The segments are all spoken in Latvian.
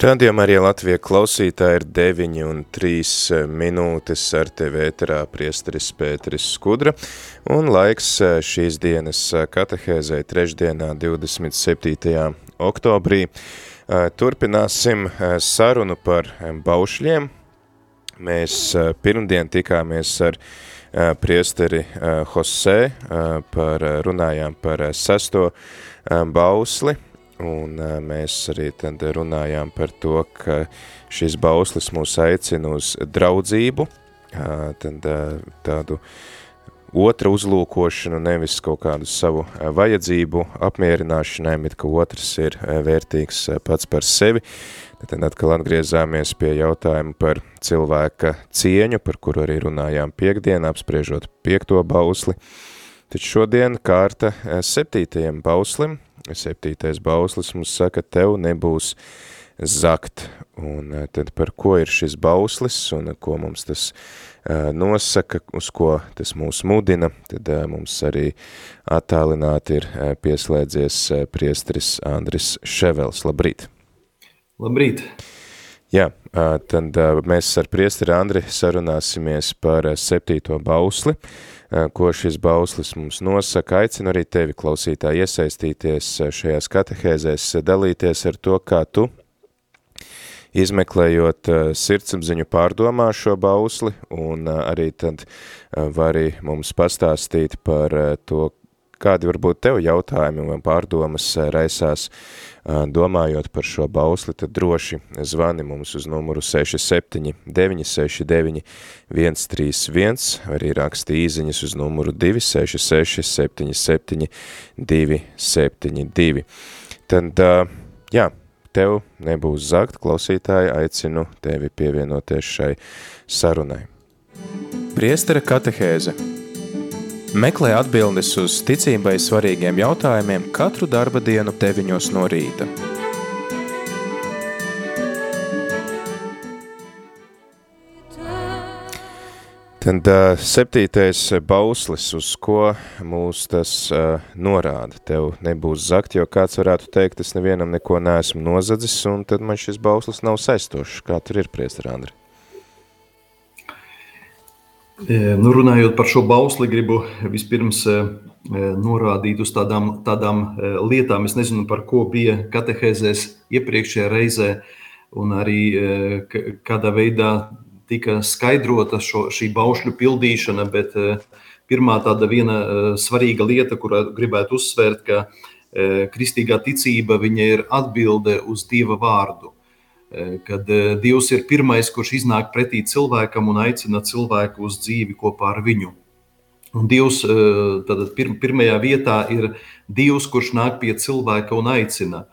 Radījumā arī Latvija klausītāji ir 9 un 3 minūtes ar tevi ēterā priesteris Pēteris Skudra un laiks šīs dienas katehēzē trešdienā 27. oktobrī. Turpināsim sarunu par baušļiem, Mēs pirmdien tikāmies ar priesteri Jose, par, runājām par sesto bausli, un mēs arī tad runājām par to, ka šis bauslis mūs aicina uz draudzību, tad tādu otra uzlūkošanu, nevis kaut kādu savu vajadzību apmierināšanai, bet ka otrs ir vērtīgs pats par sevi, Tad atkal atgriezāmies pie jautājuma par cilvēka cieņu, par kuru arī runājām piekdien, apspriežot piekto bausli. Taču šodien kārta septītajam bauslim. Septītais bauslis mums saka, tev nebūs zakt. Un tad par ko ir šis bauslis un ko mums tas nosaka, uz ko tas mūs mudina, tad mums arī attālināti ir pieslēdzies priestris Andris Ševels. Labrīt! Labrīt! Jā, tad mēs ar priesteri Andri sarunāsimies par septīto bausli, ko šis bauslis mums nosaka. Aicinu arī tevi, klausītāji, iesaistīties šajās katehēzēs, dalīties ar to, kā tu, izmeklējot sirdsapziņu pārdomā šo bausli, un arī tad vari mums pastāstīt par to, kādi varbūt tev jautājumi vai pārdomas raisās domājot par šo bausli, tad droši zvani mums uz numuru 67 969 131, arī raksti īziņas uz numuru 266 77 272. Tad, jā, tev nebūs zakt, klausītāji, aicinu tevi pievienoties šai sarunai. Priestera katehēze – Meklē atbildes uz ticībai svarīgiem jautājumiem katru darba dienu 9 no rīta. Tad uh, septītais bauslis, uz ko mūs tas uh, norāda. Tev nebūs zakt, jo kāds varētu teikt, es nevienam neko neesmu nozadzis, un tad man šis bauslis nav saistošs. Kā tur ir, priester Andri? Nu, runājot par šo bausli, gribu vispirms norādīt uz tādām, tādām lietām. Es nezinu, par ko bija katehēzēs iepriekšējā reizē, un arī kādā veidā tika skaidrota šo, šī baušļu pildīšana. Bet pirmā tāda viena svarīga lieta, kurā gribētu uzsvērt, ka kristīgā ticība ir atbilde uz Dieva vārdu. Eh, kad eh, Dievs ir pirmais, kurš iznāk pretī cilvēkam un aicina cilvēku uz dzīvi kopā ar viņu. Un Dievs eh, tad pir, pirmajā vietā ir Dievs, kurš nāk pie cilvēka un aicina.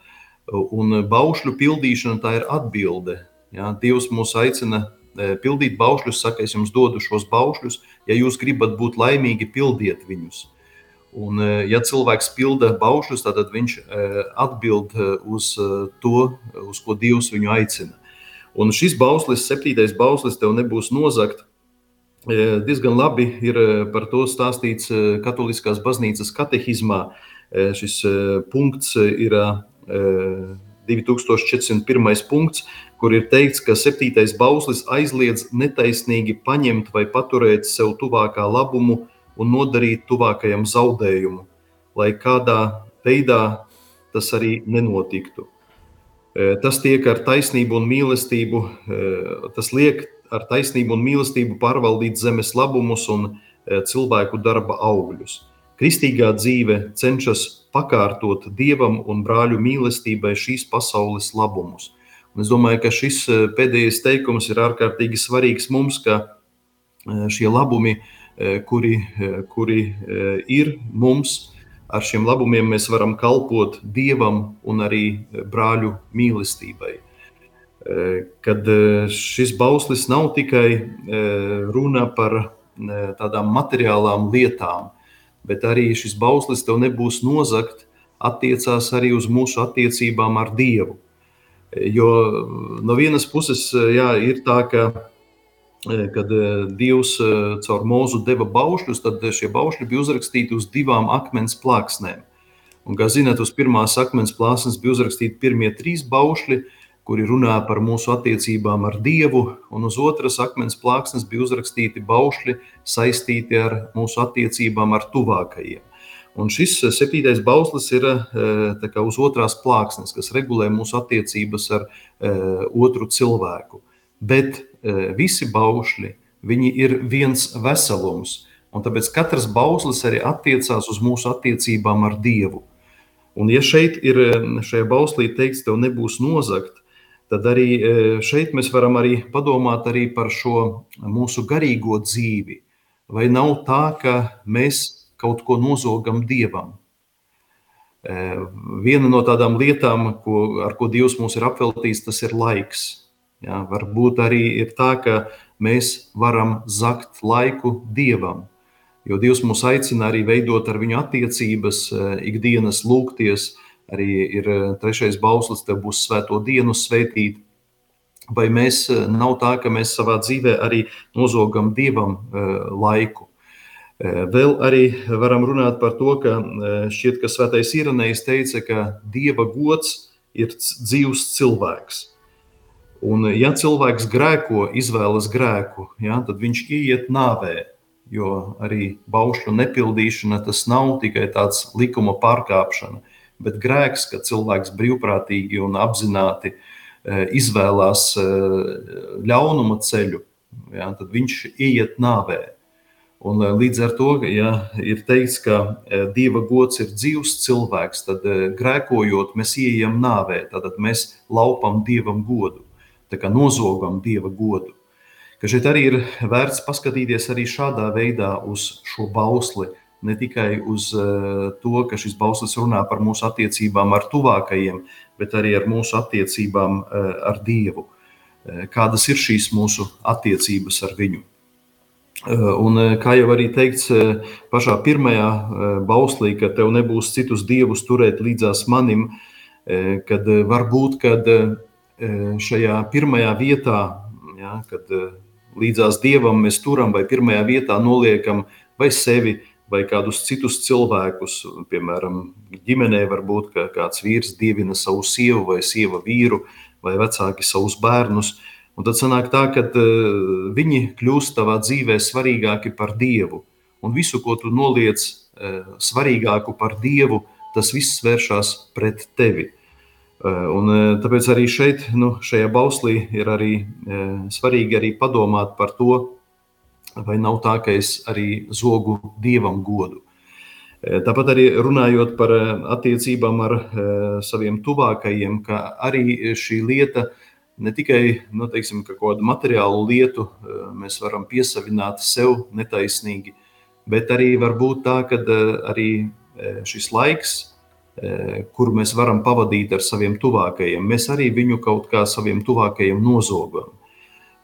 Un baušļu pildīšana tā ir atbilde. Ja? Dievs mūs aicina pildīt baušļus, saka, es jums dodu šos baušļus, ja jūs gribat būt laimīgi, pildiet viņus. Un, e, ja cilvēks pilda baušļus, tad viņš e, atbild e, uz to, uz ko Dievs viņu aicina. Un šis bauslis, septītais bauslis, tev nebūs nozagt. Diezgan labi ir par to stāstīts Katoliskās baznīcas katehizmā. Šis punkts ir 2401. punkts, kur ir teikts, ka septītais bauslis aizliedz netaisnīgi paņemt vai paturēt sev tuvākā labumu, un nodarīt tuvākajam zaudējumu, lai kādā veidā tas arī nenotiktu. E, tas tiek ar taisnību un mīlestību, e, tas liek ar taisnību un mīlestību pārvaldīt zemes labumus un e, cilvēku darba augļus. Kristīgā dzīve cenšas pakārtot dievam un brāļu mīlestībai šīs pasaules labumus. Un es domāju, ka šis pēdējais teikums ir ārkārtīgi svarīgs mums, ka šie labumi Eh, kuri, eh, kuri eh, ir mums. Ar šiem labumiem mēs varam kalpot Dievam un arī brāļu mīlestībai. kad šis bauslis nav tikai runa par tādām materiālām lietām, bet arī šis bauslis tev nebūs nozagt, attiecās arī uz mūsu attiecībām ar Dievu. Jo no vienas puses jā, ir tā, ka kad Dievs caur mūzu deva baušļus, tad šie baušļi bija uzrakstīti uz divām akmens plāksnēm. Un, kā zināt, uz pirmās akmens plāksnes bija uzrakstīti pirmie trīs baušļi, kuri runā par mūsu attiecībām ar Dievu, un uz otras akmens plāksnes bija uzrakstīti baušļi saistīti ar mūsu attiecībām ar tuvākajiem. Un šis septītais bauslis ir eh, kā, uz otrās plāksnes, kas regulē mūsu attiecības ar otru cilvēku. Bet visi baušļi ir viens veselums, un tāpēc katrs bauslis arī attiecās uz mūsu attiecībām ar Dievu. Un, ja šeit ir šajā bauslī teikts, tev nebūs nozagt, tad arī šeit mēs varam arī padomāt arī par šo mūsu garīgo dzīvi. Vai nav tā, ka mēs kaut ko nozogam Dievam? Viena no tādām lietām, ko, ar ko Dievs mūs ir apveltījis, tas ir laiks. Ja, varbūt arī ir tā, ka mēs varam zakt laiku Dievam, jo Dievs mūs aicina arī veidot ar viņu attiecības, e, ikdienas lūgties, arī ir eh, trešais bauslis, tev būs svēto dienu svētīt. Vai mēs eh, nav tā, ka mēs savā dzīvē arī nozogam dievam laiku? Vēl arī varam runāt par to, ka šķiet, ka svētais Irenējs teica, ka dieva gods ir dzīvs cilvēks. Un, ja cilvēks grēko, izvēlas grēku, ja, tad viņš ieiet nāvē, jo arī baušļu nepildīšana tas nav tikai tāds likuma pārkāpšana, bet grēks, ka cilvēks brīvprātīgi un apzināti e, izvēlās e, ļaunuma ceļu, ja, tad viņš ieiet nāvē. Un līdz ar to, ja ir teikts, ka Dieva gods ir dzīves cilvēks, tad grēkojot, mēs ieejam nāvē, tad mēs laupam Dievam godu, nozogam Dieva godu. Ka šeit arī ir vērts paskatīties arī šādā veidā uz šo bausli, ne tikai uz eh, to, ka šis bauslis runā par mūsu attiecībām ar tuvākajiem, bet arī ar mūsu attiecībām eh, ar Dievu. Eh, kādas ir šīs mūsu attiecības ar viņu? Un, kā jau arī teikts pašā pirmajā bauslī, ka tev nebūs citus dievus turēt līdzās manim, kad varbūt kad šajā pirmajā vietā, ja, kad līdzās dievam mēs turam vai pirmajā vietā noliekam vai sevi, vai kādus citus cilvēkus. Piemēram, ģimenē var būt, ka kāds vīrs dievina savu sievu vai sieva vīru, vai vecāki savus bērnus. Un tad sanāk tā, ka uh, viņi kļūst tavā dzīvē svarīgāki par Dievu. Un visu, ko tu noliec svarīgāku par Dievu, tas viss vēršas pret tevi. Un, tāpēc arī šeit, nu, šajā bauslī, ir arī svarīgi arī padomāt par to, vai nav tā, ka es arī zogu dievam godu. Tāpat arī runājot par attiecībām ar saviem tuvākajiem, ka arī šī lieta ne tikai nu, teiksim, ka kādu materiālu lietu mēs varam piesavināt sev netaisnīgi, bet arī var būt tā, ka arī šis laiks, kuru mēs varam pavadīt ar saviem tuvākajiem, mēs arī viņu kaut kā saviem tuvākajiem nozogam.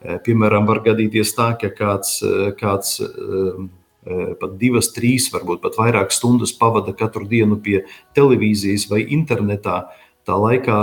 Eh, piemēram, var gadīties tā, ka kāds, eh, kāds pat divas, trīs, varbūt pat vairāk stundas pavada katru dienu pie televīzijas vai internetā. Tā laikā,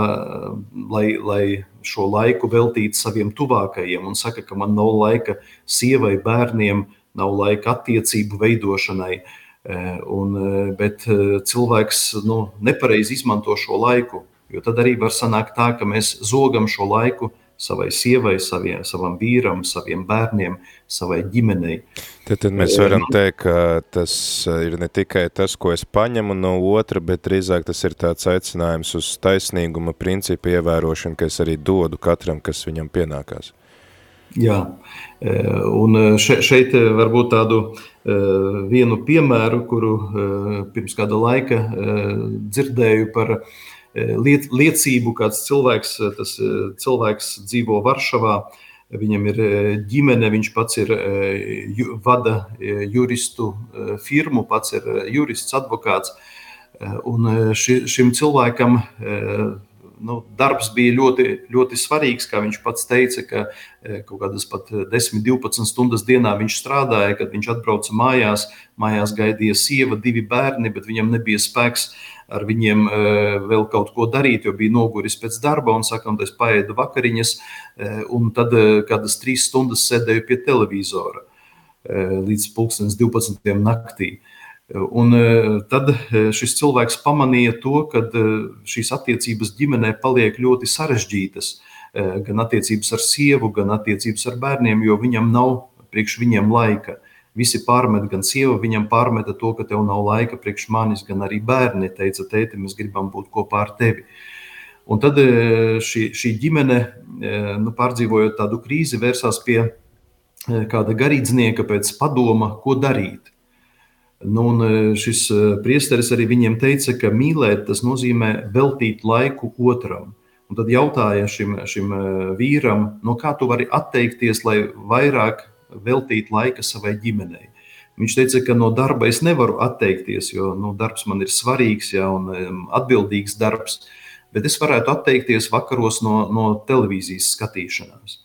lai, lai šo laiku veltītu saviem tuvākajiem, un saka, ka man nav laika sievai, bērniem, nav laika attiecību veidošanai. Un, bet cilvēks nu, nepareizi izmanto šo laiku, jo tad arī var sanākt tā, ka mēs zogam šo laiku savai sievai, saviem, savam vīram, saviem bērniem, savai ģimenei. Tad, tad mēs varam teikt, ka tas ir ne tikai tas, ko es paņemu no otra, bet drīzāk tas ir tāds aicinājums uz taisnīguma principu ievērošanu, ka es arī dodu katram, kas viņam pienākās. Jā, un šeit varbūt tādu vienu piemēru, kuru e, pirms kāda laika dzirdēju par Eh, liec, liecību, kāds cilvēks, eh, tas eh, cilvēks dzīvo Varšavā, viņam ir ģimene, viņš pats ir vada juristu firmu, pats ir jurists, advokāts. Un ši, šim cilvēkam nu, darbs bija ļoti, ļoti svarīgs. Kā viņš pats teica, ka kaut kādas pat 10, 12 stundas dienā viņš strādāja, kad viņš atbrauca mājās. Mājās gaidīja sieva, divi bērni, bet viņam nebija spēks ar viņiem vēl kaut ko darīt, jo bija noguris pēc darba un sakām, es paēdu vakariņas, un tad kādas trīs stundas sēdēju pie televizora līdz 12. naktī. Un e, tad e, šis cilvēks pamanīja to, ka e, šīs attiecības ģimenē paliek ļoti sarežģītas. Gan attiecības ar sievu, gan attiecības ar bērniem, jo viņam nav priekš viņiem laika. Visi pārmet, gan sieva viņam pārmeta to, ka tev nav laika priekš manis, gan arī bērni teica, tēti, mēs gribam būt kopā ar tevi. Un tad šī, šī ģimene, nu, pārdzīvojot tādu krīzi, vērsās pie kāda garīdznieka pēc padoma, ko darīt. Nu, un e, šis e, priesteris arī viņiem teica, ka mīlēt tas nozīmē veltīt laiku otram. Un tad jautāja šim, šim e, vīram, no kā tu vari atteikties, lai vairāk veltītu laika savai ģimenei. Viņš teica, ka no darba es nevaru atteikties, jo nu, darbs man ir svarīgs ja, un atbildīgs darbs, bet es varētu atteikties vakaros no, no televīzijas skatīšanās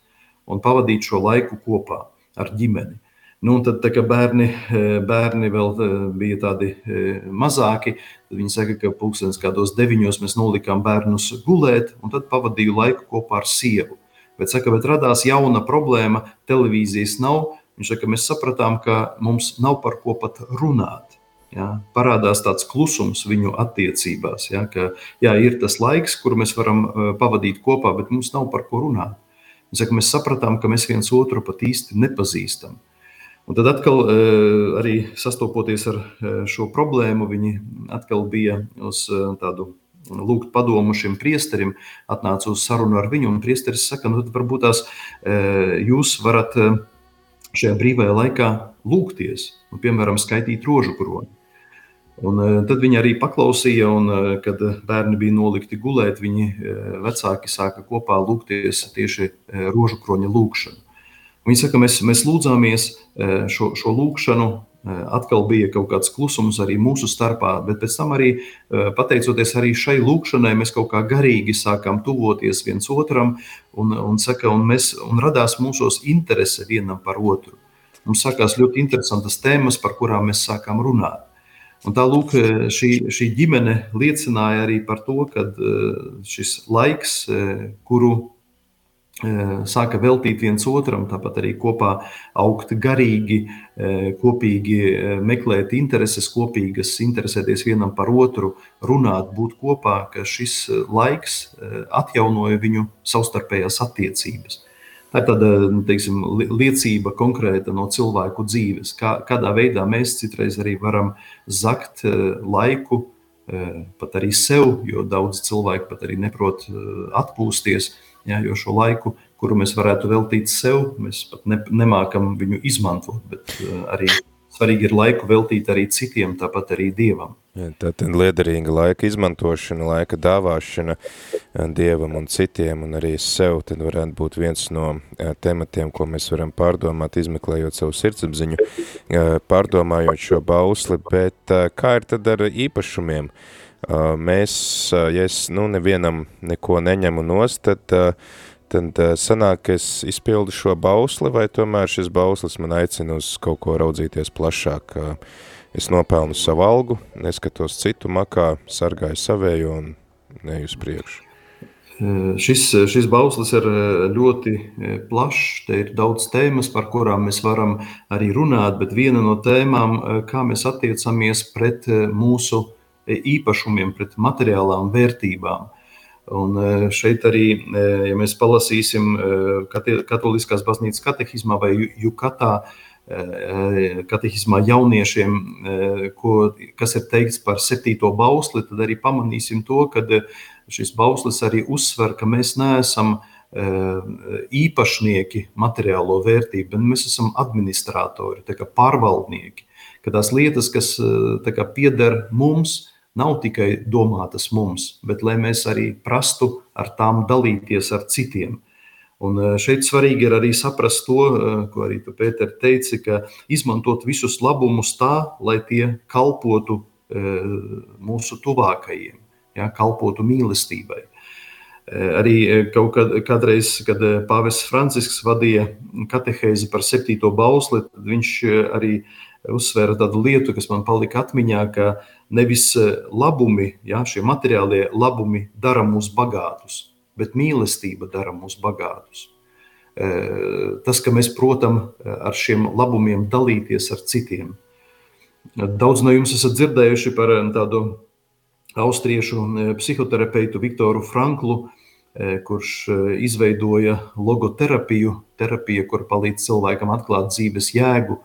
un pavadīt šo laiku kopā ar ģimeni. Nu, tad, tā, bērni, eh, bērni vēl eh, bija tādi eh, mazāki, tad viņi saka, ka pulkstenis kādos deviņos mēs nolikām bērnus gulēt, un tad pavadīju laiku kopā ar sievu. Bet, saka, bet radās jauna problēma, televīzijas nav. Viņš saka, mēs sapratām, ka mums nav par ko pat runāt. Ja, parādās tāds klusums viņu attiecībās, ja, ka jā, ir tas laiks, kuru mēs varam pavadīt kopā, bet mums nav par ko runāt. Viņš saka, mēs sapratām, ka mēs viens otru pat īsti nepazīstam. Un tad atkal eh, arī sastopoties ar eh, šo problēmu, viņi atkal bija uz eh, tādu lūgt padomu šim priesterim, atnāca uz sarunu ar viņu, un priesteris saka, nu, varbūt tās jūs varat šajā brīvajā laikā lūgties, un, piemēram, skaitīt rožu kroni. Un, tad viņi arī paklausīja, un kad bērni bija nolikti gulēt, viņi vecāki sāka kopā lūgties tieši rožu kroņa lūgšanu. Viņi saka, mēs, mēs lūdzāmies e, šo, šo lūgšanu, e, atkal bija kaut kāds klusums arī mūsu starpā, bet pēc tam arī e, pateicoties arī šai lūgšanai, mēs kaut kā garīgi sākām tuvoties viens otram un, un, saka, un, mēs, un radās mūsos interese vienam par otru. Mums sākās ļoti interesantas tēmas, par kurām mēs sākām runāt. Un tā lūk, šī, šī ģimene liecināja arī par to, ka šis laiks, kuru sāka veltīt viens otram, tāpat arī kopā augt garīgi, kopīgi meklēt intereses, kopīgas interesēties vienam par otru, runāt, būt kopā, ka šis laiks atjaunoja viņu savstarpējās attiecības. Tā ir tāda teiksim, liecība konkrēta no cilvēku dzīves, kā, kādā veidā mēs citreiz arī varam zakt laiku, pat arī sev, jo daudz cilvēku pat arī neprot atpūsties Ja, jo šo laiku, kuru mēs varētu veltīt sev, mēs pat ne, nemākam viņu izmantot. Bet uh, arī svarīgi ir laiku veltīt arī citiem, tāpat arī dievam. Ja, tā ir liederīga laika izmantošana, laika dāvāšana uh, dievam un citiem, un arī sev. Tad varētu būt viens no uh, tematiem, ko mēs varam pārdomāt, izmeklējot savu sirdsapziņu, pārdomājot šo bausli. Bet kā ir tad ar īpašumiem? mēs, ja es nu, nevienam neko neņemu nost, tad, tad sanāk, ka es izpildu šo bausli, vai tomēr šis bauslis man aicina uz kaut ko raudzīties plašāk. Es nopelnu savu algu, neskatos citu makā, sargāju savēju un neju uz priekšu. Šis, šis bauslis ir ļoti plašs. Te ir daudz tēmas, par kurām mēs varam arī runāt, bet viena no tēmām, kā mēs attiecamies pret mūsu īpašumiem, pret materiālām vērtībām. Un e, šeit arī, e, ja mēs palasīsim e, Katoliskās baznīcas katehismā vai Jukatā, katehismā jauniešiem, ko, kas ir teikts par septīto bausli, tad arī pamanīsim to, ka šis bauslis arī uzsver, ka mēs neesam īpašnieki materiālo vērtību, bet mēs esam administratori, pārvaldnieki. Ka tās lietas, kas kā, pieder mums, nav tikai domātas mums, bet lai mēs arī prastu ar tām dalīties ar citiem. Un eh, šeit svarīgi ir arī saprast to, eh, ko arī tu, Pēter, teici, ka izmantot visus labumus tā, lai tie kalpotu eh, mūsu tuvākajiem, ja, kalpotu mīlestībai. Arī kaut kad, kādreiz, kad Pāvests Francisks vadīja katehēzi par septīto bausli, tad viņš arī uzsvēra tādu lietu, kas man palika atmiņā, ka nevis labumi, ja, šie materiālie labumi dara mūs bagātus, bet mīlestība dara mūs bagātus. Tas, ka mēs, protams, ar šiem labumiem dalīties ar citiem. Daudz no jums esat dzirdējuši par tādu austriešu psihoterapeitu Viktoru Franklu, kurš izveidoja logoterapiju, terapiju, kur palīdz cilvēkam atklāt dzīves jēgu.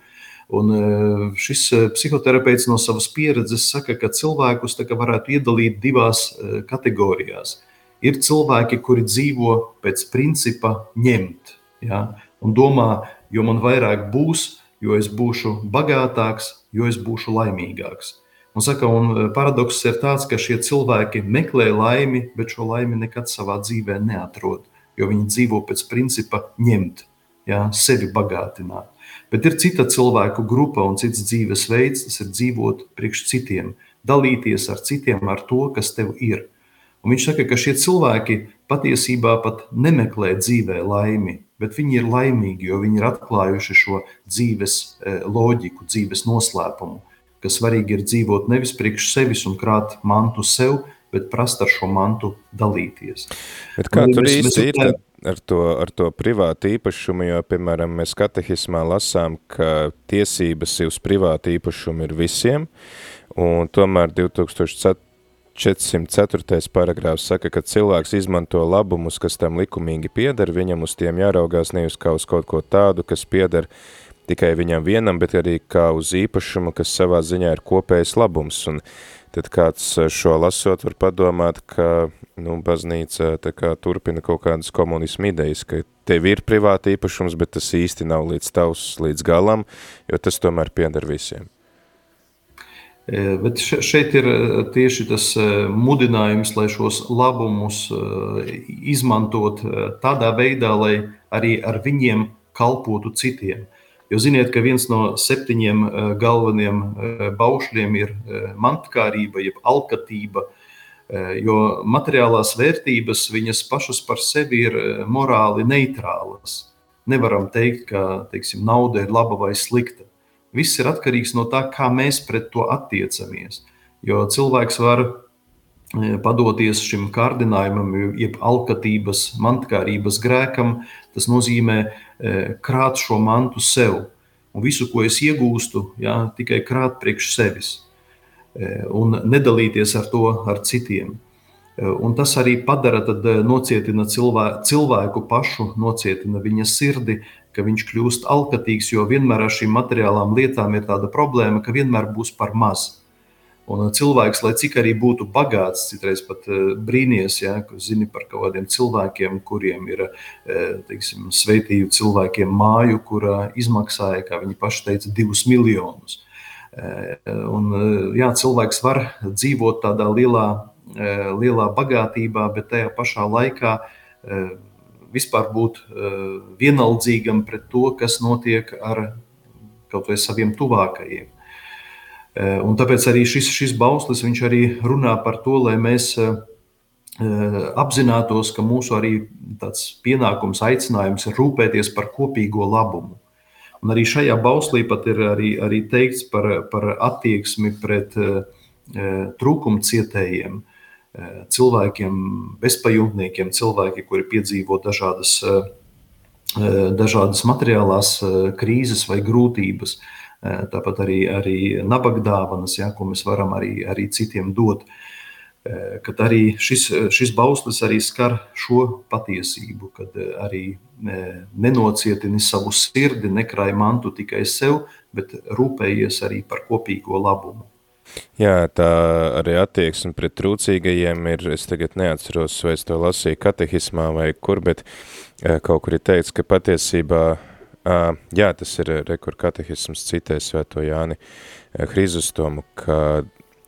Un šis psihoterapeits no savas pieredzes saka, ka cilvēkus varētu iedalīt divās kategorijās. Ir cilvēki, kuri dzīvo pēc principa ņemt, ja, un domā, jo man vairāk būs, jo es būšu bagātāks, jo es būšu laimīgāks. Un, saka, un e, paradoks ir tāds, ka šie cilvēki meklē laimi, bet šo laimi nekad savā dzīvē neatrod, jo viņi dzīvo pēc principa ņemt, jā, sevi bagātināt. Bet ir cita cilvēku grupa un cits dzīvesveids, tas ir dzīvot priekš citiem, dalīties ar citiem ar to, kas tev ir. Un viņš saka, ka šie cilvēki patiesībā pat nemeklē dzīvē laimi, bet viņi ir laimīgi, jo viņi ir atklājuši šo dzīves e, loģiku, dzīves noslēpumu ka svarīgi ir dzīvot nevis priekš sevis un krāt mantu sev, bet prast ar šo mantu dalīties. Bet kā tur īsti ir ar to, ar to privātu īpašumu, jo, piemēram, mēs katehismā lasām, ka tiesības uz privātu īpašumu ir visiem, un tomēr 2004. 404. paragrāfs saka, ka cilvēks izmanto labumus, kas tam likumīgi pieder, viņam uz tiem jāraugās nevis kā uz kaut ko tādu, kas pieder tikai viņam vienam, bet arī kā uz īpašumu, kas savā ziņā ir kopējs labums. Un tad kāds eh, šo lasot var padomāt, ka nu, baznīca tā kā turpina kaut kādas komunismu idejas, ka tev ir privāti īpašums, bet tas īsti nav līdz tavs, līdz galam, jo tas tomēr pieder visiem. Bet šeit ir tieši tas mudinājums, lai šos labumus izmantot tādā veidā, lai arī ar viņiem kalpotu citiem. Jo ziniet, ka viens no septiņiem galvenajiem baušļiem ir mantkārība, jeb alkatība. Jo materiālās vērtības viņas pašas par sevi ir morāli neitrālas. Nevaram teikt, ka teiksim, nauda ir laba vai slikta. Viss ir atkarīgs no tā, kā mēs pret to attiecamies. Jo cilvēks var padoties šim kārdinājumam, jeb alkatības, mantkārības grēkam, tas nozīmē E, krāt šo mantu sev. Un visu, ko es iegūstu, jā, tikai krāt priekš sevis e, un nedalīties ar to ar citiem. E, un tas arī padara, tad nocietina cilvēku, cilvēku pašu, nocietina viņa sirdi, ka viņš kļūst alkatīgs, jo vienmēr ar šīm materiālām lietām ir tāda problēma, ka vienmēr būs par maz. Un uh, cilvēks, lai cik arī būtu bagāts, citreiz pat brīnīties, ja, zini par kaut kādiem cilvēkiem, kuriem ir teiksim, sveitīju cilvēkiem māju, kura izmaksāja, kā viņi paši teica, divus miljonus. Un, jā, cilvēks var dzīvot tādā lielā, lielā bagātībā, bet tajā pašā laikā vispār būt vienaldzīgam pret to, kas notiek ar kaut vai saviem tuvākajiem. Eh, un tāpēc arī šis, šis bauslis arī runā par to, lai mēs eh, eh, apzinātos, ka mūsu arī tāds pienākums, aicinājums ir rūpēties par kopīgo labumu. Un arī šajā bauslī pat ir arī, arī teikts par, par attieksmi pret uh, trūkumcietējiem, uh, cilvēkiem, bezpajumtniekiem, cilvēki, kuri piedzīvo dažādas, uh, dažādas materiālās krīzes vai grūtības. Eh, tāpat arī, arī nabaga dāvanas, ja, ko mēs varam arī, arī citiem dot. Eh, kad arī šis, šis bauslis arī skar šo patiesību, kad eh, arī nenocietini savu sirdi, nekrāj mantu tikai sev, bet rūpējies arī par kopīgo labumu. Jā, tā arī attieksme pret trūcīgajiem ir, es tagad neatceros, vai es to lasīju katehismā vai kur, bet kaut kur ir teikts, ka patiesībā Uh, jā, tas ir rekur katehisms citē svēto Jāni Hrizostomu, ka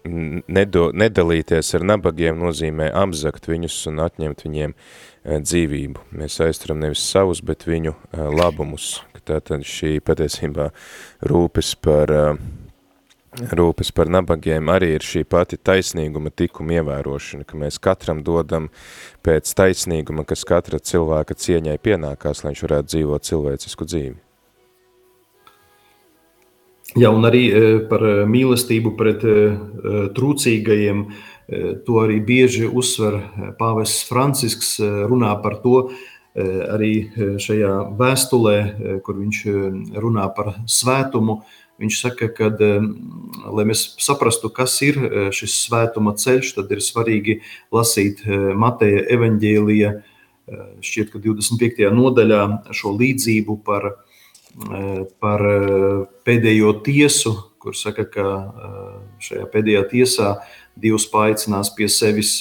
nedo, nedalīties ar nabagiem nozīmē apzakt viņus un atņemt viņiem uh, dzīvību. Mēs aizturam nevis savus, bet viņu uh, labumus. Tātad šī patiesībā rūpes par, rūpes par nabagiem arī ir šī pati taisnīguma tikuma ievērošana, ka mēs katram dodam pēc taisnīguma, kas katra cilvēka cieņai pienākās, lai viņš varētu dzīvot cilvēcisku dzīvi. Jā, un arī e, par e, mīlestību pret e, trūcīgajiem, to arī bieži uzsver pāvests Francisks, runā par to, arī šajā vēstulē, kur viņš runā par svētumu, Viņš saka, ka, lai mēs saprastu, kas ir šis svētuma ceļš, tad ir svarīgi lasīt Mateja evaņģēlija, šķiet, ka 25. nodaļā šo līdzību par, par pēdējo tiesu, kur saka, ka šajā pēdējā tiesā Dievs paaicinās pie sevis,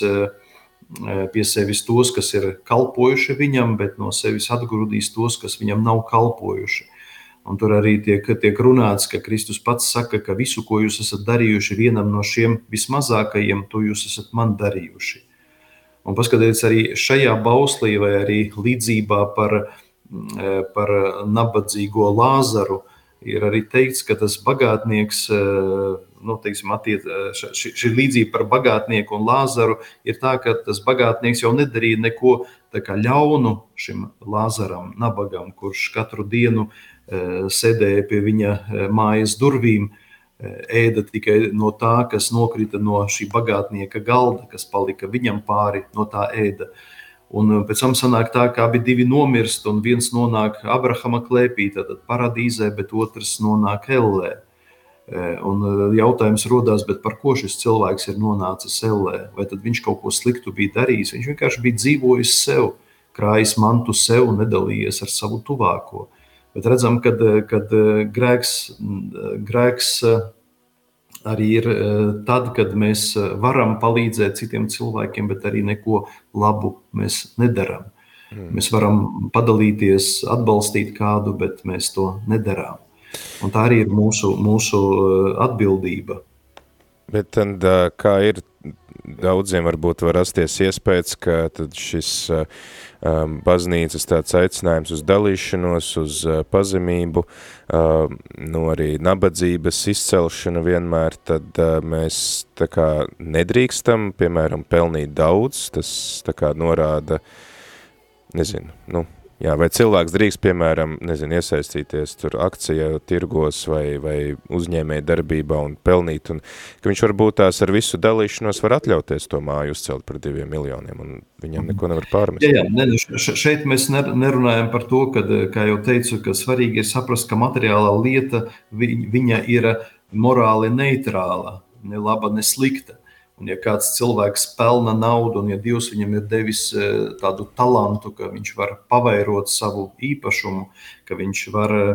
pie sevis tos, kas ir kalpojuši viņam, bet no sevis atgrūdīs tos, kas viņam nav kalpojuši. Un tur arī tiek, tiek runāts, ka Kristus pats saka, ka visu, ko jūs esat darījuši vienam no šiem vismazākajiem, to jūs esat man darījuši. Un paskatieties arī šajā bauslī, vai arī līdzībā par, mm, par nabadzīgo Lāzaru, ir arī teikts, ka tas bagātnieks, nu, teiksim, attiec, šī, šī līdzība par bagātnieku un Lāzaru ir tā, ka tas bagātnieks jau nedarīja neko ļaunu šim Lāzaram, nabagam, kurš katru dienu uh, Eh, sēdēja pie viņa eh, mājas durvīm, eh, ēda tikai no tā, kas nokrita no šī bagātnieka galda, kas palika viņam pāri no tā ēda. Un pēc tam sanāk tā, ka abi divi nomirst, un viens nonāk Abrahama klēpī, tad paradīzē, bet otrs nonāk Ellē. Un jautājums rodās, par ko šis cilvēks ir nonācis Ellē? Vai viņš kaut ko sliktu bija darījis? Viņš vienkārši bija dzīvojis sev, krājis mantu sev un nedalījies ar savu tuvāko. Bet redzam, ka grēks, grēks arī ir tad, kad mēs varam palīdzēt citiem cilvēkiem, bet arī neko labu mēs nedarām. Mm. Mēs varam padalīties, atbalstīt kādu, bet mēs to nedarām. Un tā arī ir mūsu, mūsu atbildība. Bet tad, kā ir daudziem varbūt var rasties iespējas, ka šis um, baznīcas tāds aicinājums uz dalīšanos, uz uh, pazemību, uh, nu arī nabadzības izcelšana vienmēr, tad uh, mēs tā kā nedrīkstam, piemēram, pelnīt daudz, tas tā kā norāda, nezinu, nu, Jā, vai cilvēks drīkst, piemēram, nezinu, iesaistīties tur akcija tirgos vai, vai uzņēmēja darbībā un pelnīt, un ka viņš varbūt tās ar visu dalīšanos var atļauties to māju uzcelt par diviem miljoniem, un viņam neko nevar pārmest. Jā, jā ne, nu, šeit mēs nerunājam par to, ka, kā jau teicu, ka svarīgi ir saprast, ka materiālā lieta, viņa ir morāli neitrāla, ne laba, ne slikta. Un, ja kāds cilvēks pelna naudu, un ja Dievs viņam ir devis e, tādu talantu, ka viņš var pavairot savu īpašumu, ka viņš var e,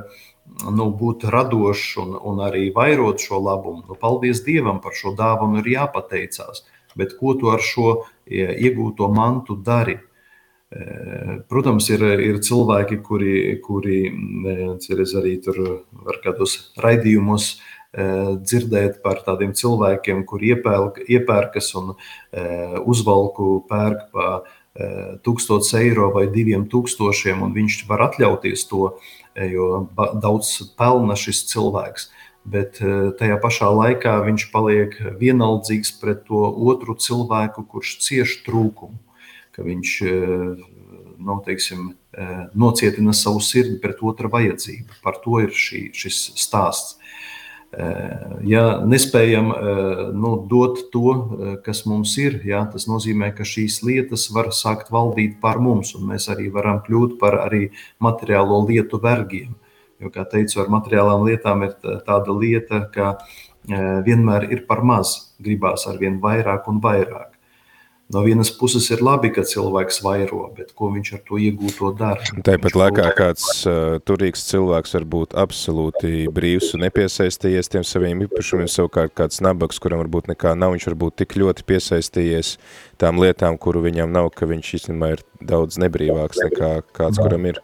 nu, būt radošs un, un arī vairot šo labumu, nu, paldies Dievam par šo dāvanu, ir jāpateicās. Bet ko tu ar šo e, iegūto mantu dari? Protams, ir, ir cilvēki, kuri, kuri cerēs arī tur var kādos raidījumos Eh, dzirdēt par tādiem cilvēkiem, kur iepērk, iepērkas un eh, uzvalku pērk pa eh, tūkstots eiro vai diviem tūkstošiem, un viņš var atļauties to, jo daudz pelna šis cilvēks. Bet tajā pašā laikā viņš paliek vienaldzīgs pret to otru cilvēku, kurš cieš trūkumu. Viņš nu, teiksim, nocietina savu sirdi pret otra vajadzību. Par to ir šī, šis stāsts. Eh, ja nespējam eh, nu, dot to, eh, kas mums ir, ja, tas nozīmē, ka šīs lietas var sākt valdīt pār mums, un mēs arī varam kļūt par arī materiālo lietu vergiem. Jo, kā teicu, ar materiālām lietām ir tāda lieta, ka vienmēr ir par maz, gribās ar vien vairāk un vairāk. No vienas puses ir labi, ka cilvēks vairo, bet ko viņš ar to iegūto dara? Tāpat laikā kāds uh, turīgs cilvēks var būt absolūti brīvs un nepiesaistījies tiem saviem īpašumiem, savukārt kāds nabaks, kuram varbūt nekā nav, viņš varbūt tik ļoti piesaistījies tām lietām, kuru viņam nav, ka viņš īstenībā ir daudz nebrīvāks nekā kāds, kuram ir.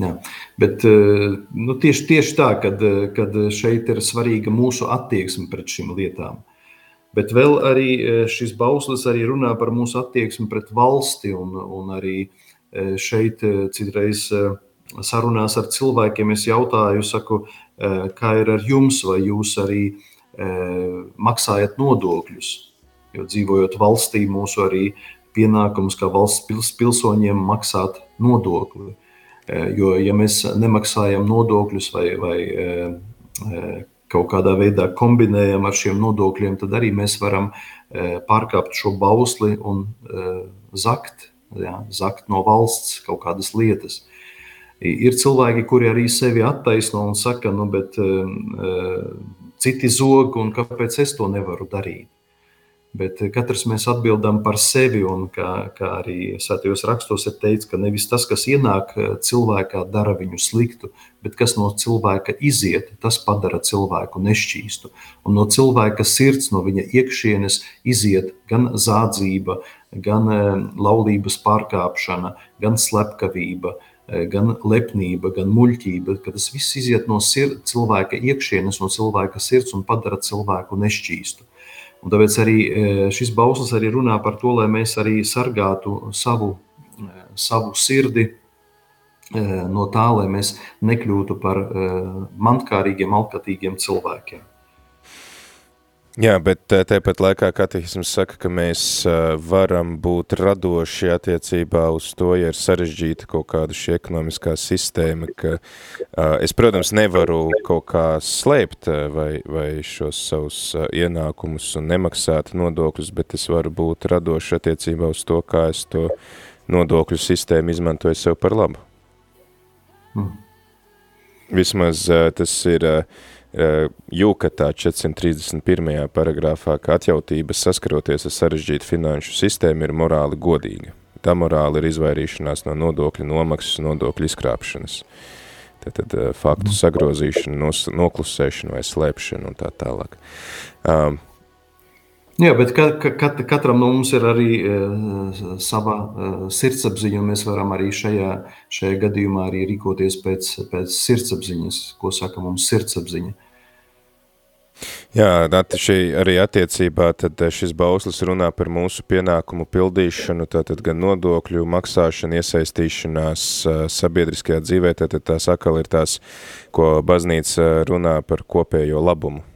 Jā, bet nu, tieši, tieši tā, kad, kad šeit ir svarīga mūsu attieksme pret šīm lietām. Bet vēl arī e, šis bauslis arī runā par mūsu attieksmi pret valsti, un, un arī e, šeit e, citreiz sarunās ar cilvēkiem es jautāju, saku, kā ir ar jums, vai jūs arī maksājat nodokļus. Jo dzīvojot valstī, mūsu arī pienākums kā valsts pils, pilsoņiem maksāt nodokli. Jo, ja mēs nemaksājam nodokļus vai, vai kaut kādā veidā kombinējam ar šiem nodokļiem, tad arī mēs varam pārkāpt šo bausli un zakt, ja, zakt no valsts kaut kādas lietas. Ir cilvēki, kuri arī sevi attaisno un saka, nu, bet uh, citi zog, un kāpēc es to nevaru darīt? Bet katrs mēs atbildam par sevi, un kā, kā arī Svētajos rakstos ir teikts, ka nevis tas, kas ienāk cilvēkā, dara viņu sliktu, bet kas no cilvēka iziet, tas padara cilvēku nešķīstu. Un no cilvēka sirds, no viņa iekšienes iziet gan zādzība, gan laulības pārkāpšana, gan slepkavība, gan lepnība, gan muļķība, ka tas viss iziet no sir, cilvēka iekšienes, no cilvēka sirds un padara cilvēku nešķīstu. Un tāpēc arī e, šis bauslis arī runā par to, lai mēs arī sargātu savu, e, savu sirdi e, no tā, lai mēs nekļūtu par mantkārīgiem, alkatīgiem cilvēkiem. Jā, bet tāpat laikā katehisms saka, ka mēs varam būt radoši attiecībā uz to, ja ir sarežģīta kaut kāda šī ekonomiskā sistēma, ka es, protams, nevaru kaut kā slēpt vai, vai šos savus ienākumus un nemaksāt nodokļus, bet es varu būt radoši attiecībā uz to, kā es to nodokļu sistēmu izmantoju sev par labu. Mm. Vismaz tas ir Jūkatā 431. paragrāfā, ka atjautība saskaroties ar sarežģītu finanšu sistēmu ir morāli godīga. Tā morāli ir izvairīšanās no nodokļu nomaksas, nodokļu izkrāpšanas. Tātad faktu sagrozīšana, nos, noklusēšana vai slēpšana un tā tālāk. Um, Jā, bet ka, ka, kat, katram no mums ir arī uh, sava uh, sirdsapziņa, un mēs varam arī šajā, šajā gadījumā arī rīkoties pēc, pēc sirdsapziņas, ko saka mums sirdsapziņa. Jā, šī arī attiecībā tad šis bauslis runā par mūsu pienākumu pildīšanu, tātad gan nodokļu maksāšanu, iesaistīšanās sabiedriskajā dzīvē, tātad tās akal ir tās, ko baznīca runā par kopējo labumu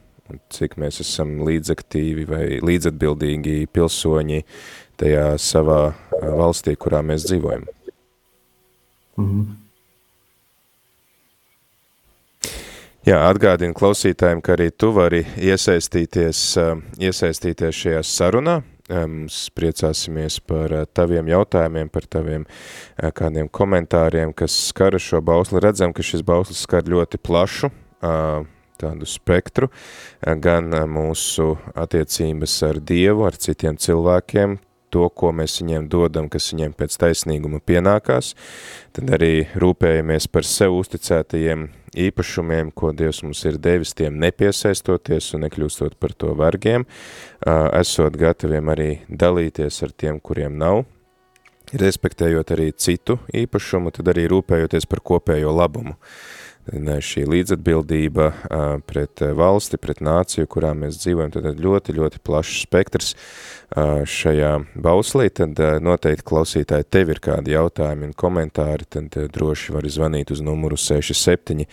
cik mēs esam līdzaktīvi vai līdzatbildīgi pilsoņi tajā savā valstī, kurā mēs dzīvojam. Mm -hmm. Jā, atgādinu klausītājiem, ka arī tu vari iesaistīties, iesaistīties šajā sarunā. Mums priecāsimies par taviem jautājumiem, par taviem kādiem komentāriem, kas skara šo bausli. Redzam, ka šis bauslis skar ļoti plašu tādu spektru, gan mūsu attiecības ar Dievu, ar citiem cilvēkiem, to, ko mēs viņiem dodam, kas viņiem pēc taisnīguma pienākās, tad arī rūpējamies par sev uzticētajiem īpašumiem, ko Dievs mums ir devis, tiem nepiesaistoties un nekļūstot par to vergiem, esot gataviem arī dalīties ar tiem, kuriem nav, respektējot arī citu īpašumu, tad arī rūpējoties par kopējo labumu šī līdzatbildība pret valsti, pret nāciju, kurā mēs dzīvojam, tad ļoti, ļoti plašs spektrs šajā bauslī, tad noteikti klausītāji tev ir kādi jautājumi un komentāri, tad droši vari zvanīt uz numuru 67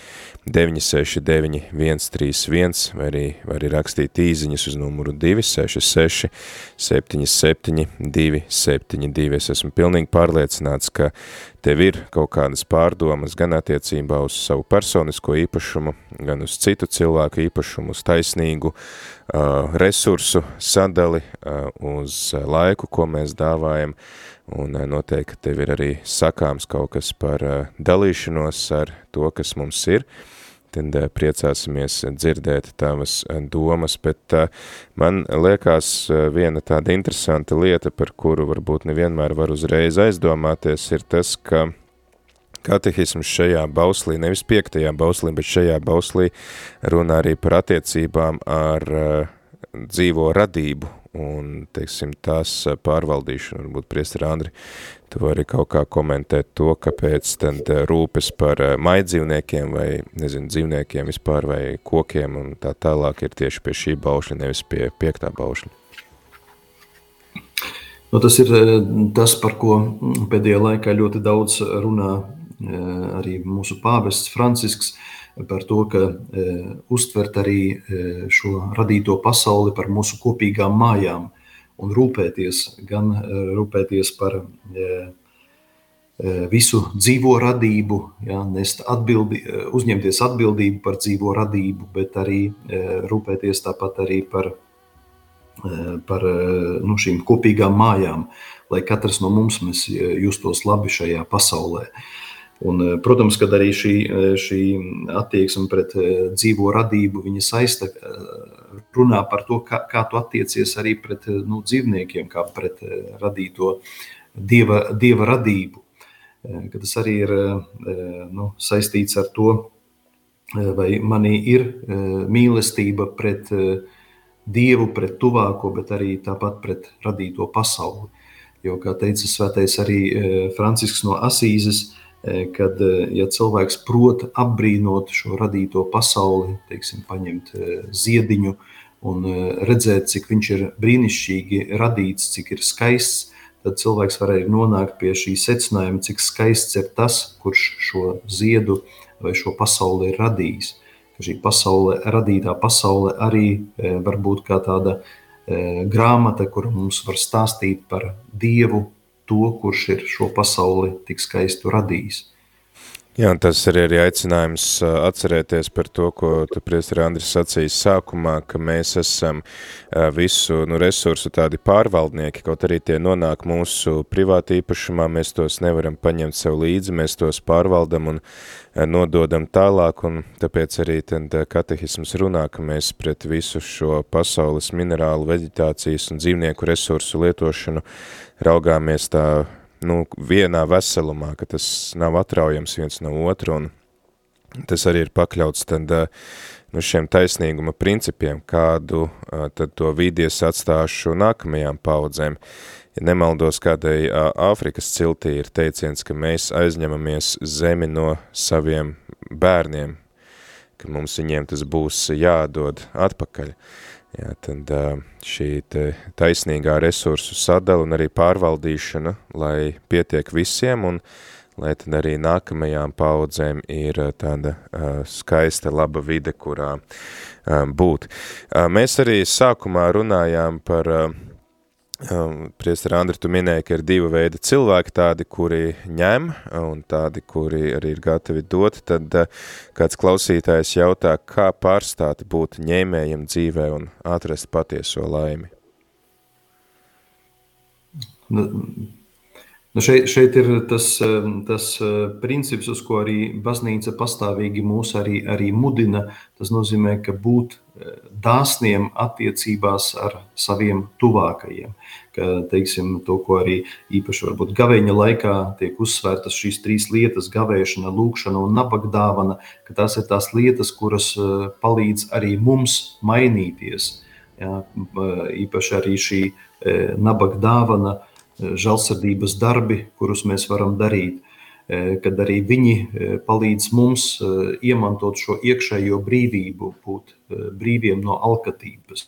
969 131 vai arī vari rakstīt īziņas uz numuru 266 77 272. Es esmu pilnīgi pārliecināts, ka tev ir kaut kādas pārdomas gan attiecībā uz savu personisko īpašumu, gan uz citu cilvēku īpašumu, uz taisnīgu uh, resursu sadali, uh, uz laiku, ko mēs dāvājam, un uh, noteikti tev ir arī sakāms kaut kas par uh, dalīšanos ar to, kas mums ir, tad uh, priecāsimies dzirdēt tavas domas, bet man liekas viena tāda interesanta lieta, par kuru varbūt nevienmēr var uzreiz aizdomāties, ir tas, ka katehisms šajā bauslī, nevis piektajā bauslī, bet šajā bauslī runā arī par attiecībām ar uh, dzīvo radību un, teiksim, tās pārvaldīšanu. Varbūt, priestri Andri, tu vari kaut kā komentēt to, kāpēc tad rūpes par maidzīvniekiem vai, nezinu, dzīvniekiem vispār vai kokiem un tā tālāk ir tieši pie šī baušļa, nevis pie piektā baušļa. Nu, tas ir tas, par ko pēdējā laikā ļoti daudz runā arī mūsu pāvests Francisks par to, ka uztvert arī šo radīto pasauli par mūsu kopīgām mājām un rūpēties, gan rūpēties par visu dzīvo radību, ja, nest atbildi, uzņemties atbildību par dzīvo radību, bet arī rūpēties tāpat arī par, par nu, šīm kopīgām mājām, lai katrs no mums justos labi šajā pasaulē. Un, protams, ka arī šī, šī attieksme pret dzīvo radību saista, runā par to, kā, kā tu attiecies arī pret nu, dzīvniekiem, kā pret radīto dieva, dieva radību ka tas arī ir nu, saistīts ar to, vai manī ir mīlestība pret Dievu, pret tuvāko, bet arī tāpat pret radīto pasauli. Jo, kā teica svētais arī Francisks no Asīzes, kad ja cilvēks prot apbrīnot šo radīto pasauli, teiksim, paņemt ziediņu un redzēt, cik viņš ir brīnišķīgi radīts, cik ir skaists, tad cilvēks varēja nonākt pie šī secinājuma, cik skaists ir tas, kurš šo ziedu vai šo pasauli ir radījis. Ka šī pasaule, radītā pasaule arī var būt kā tāda grāmata, kur mums var stāstīt par Dievu, to, kurš ir šo pasauli tik skaistu radījis. Jā, tas arī ir aicinājums atcerēties par to, ko tu priestri Andris sacījis sākumā, ka mēs esam visu nu, resursu tādi pārvaldnieki, kaut arī tie nonāk mūsu privāti īpašumā, mēs tos nevaram paņemt sev līdzi, mēs tos pārvaldam un nododam tālāk, un tāpēc arī tad katehisms runā, ka mēs pret visu šo pasaules minerālu, veģetācijas un dzīvnieku resursu lietošanu raugāmies tā nu, vienā veselumā, ka tas nav atraujams viens no otru, un tas arī ir pakļauts tad, nu, šiem taisnīguma principiem, kādu tad to vīdies atstāšu nākamajām paudzēm. Ja nemaldos, kādai Āfrikas ciltī ir teiciens, ka mēs aizņemamies zemi no saviem bērniem, ka mums viņiem tas būs jādod atpakaļ. Uh, Jā, tad šī taisnīgā resursu sadala un arī pārvaldīšana, lai pietiek visiem un lai tad arī nākamajām paudzēm ir tāda skaista, laba vide, kurā būt. Mēs arī sākumā runājām par Um, Priester Andri, tu minēji, ka ir divi veidi cilvēki, tādi, kuri ņem un tādi, kuri arī ir gatavi dot, tad uh, kāds klausītājs jautā, kā pārstāt būt ņēmējiem dzīvē un atrast patieso laimi? Nu, Nu šeit, šeit ir tas, tas uh, princips, uz ko arī baznīca pastāvīgi mūs arī, arī mudina. Tas nozīmē, ka būt uh, dāsniem attiecībās ar saviem tuvākajiem. Ka, teiksim, to, ko arī īpaši varbūt gaveņa laikā tiek uzsvērtas šīs trīs lietas - gavēšana, lūkšana un nabagdāvana, ka tās ir tās lietas, kuras uh, palīdz arī mums mainīties. Jā, īpaši arī šī nabagdāvana dāvana žēlsirdības darbi, kurus mēs varam darīt, e, kad arī viņi e, palīdz mums iemantot šo iekšējo brīvību, būt brīviem no alkatības.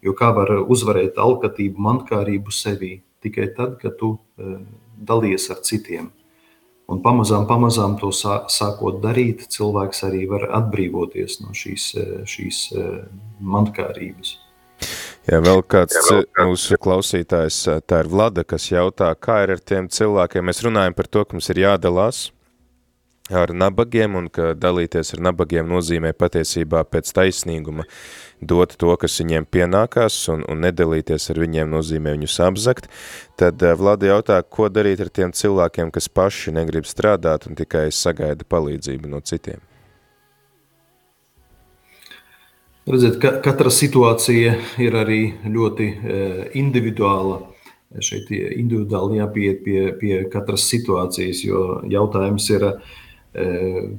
Jo kā var uzvarēt alkatību, mankārību sevī tikai tad, kad tu dalies ar citiem. Un pamazām, pamazām to sākot darīt, cilvēks arī var atbrīvoties no šīs, šīs mankārības. Jā, vēl kāds Jā, vēl kāds. mūsu klausītājs, tā ir Vlada, kas jautā, kā ir ar tiem cilvēkiem. Mēs runājam par to, ka mums ir jādalās ar nabagiem un ka dalīties ar nabagiem nozīmē patiesībā pēc taisnīguma dot to, kas viņiem pienākās un, un nedalīties ar viņiem nozīmē viņus apzakt. Tad Vlada jautā, ko darīt ar tiem cilvēkiem, kas paši negrib strādāt un tikai sagaida palīdzību no citiem. Redziet, ka, katra situācija ir arī ļoti e, individuāla. Šeit individuāli jāpieiet pie, pie katras situācijas, jo jautājums ir, e,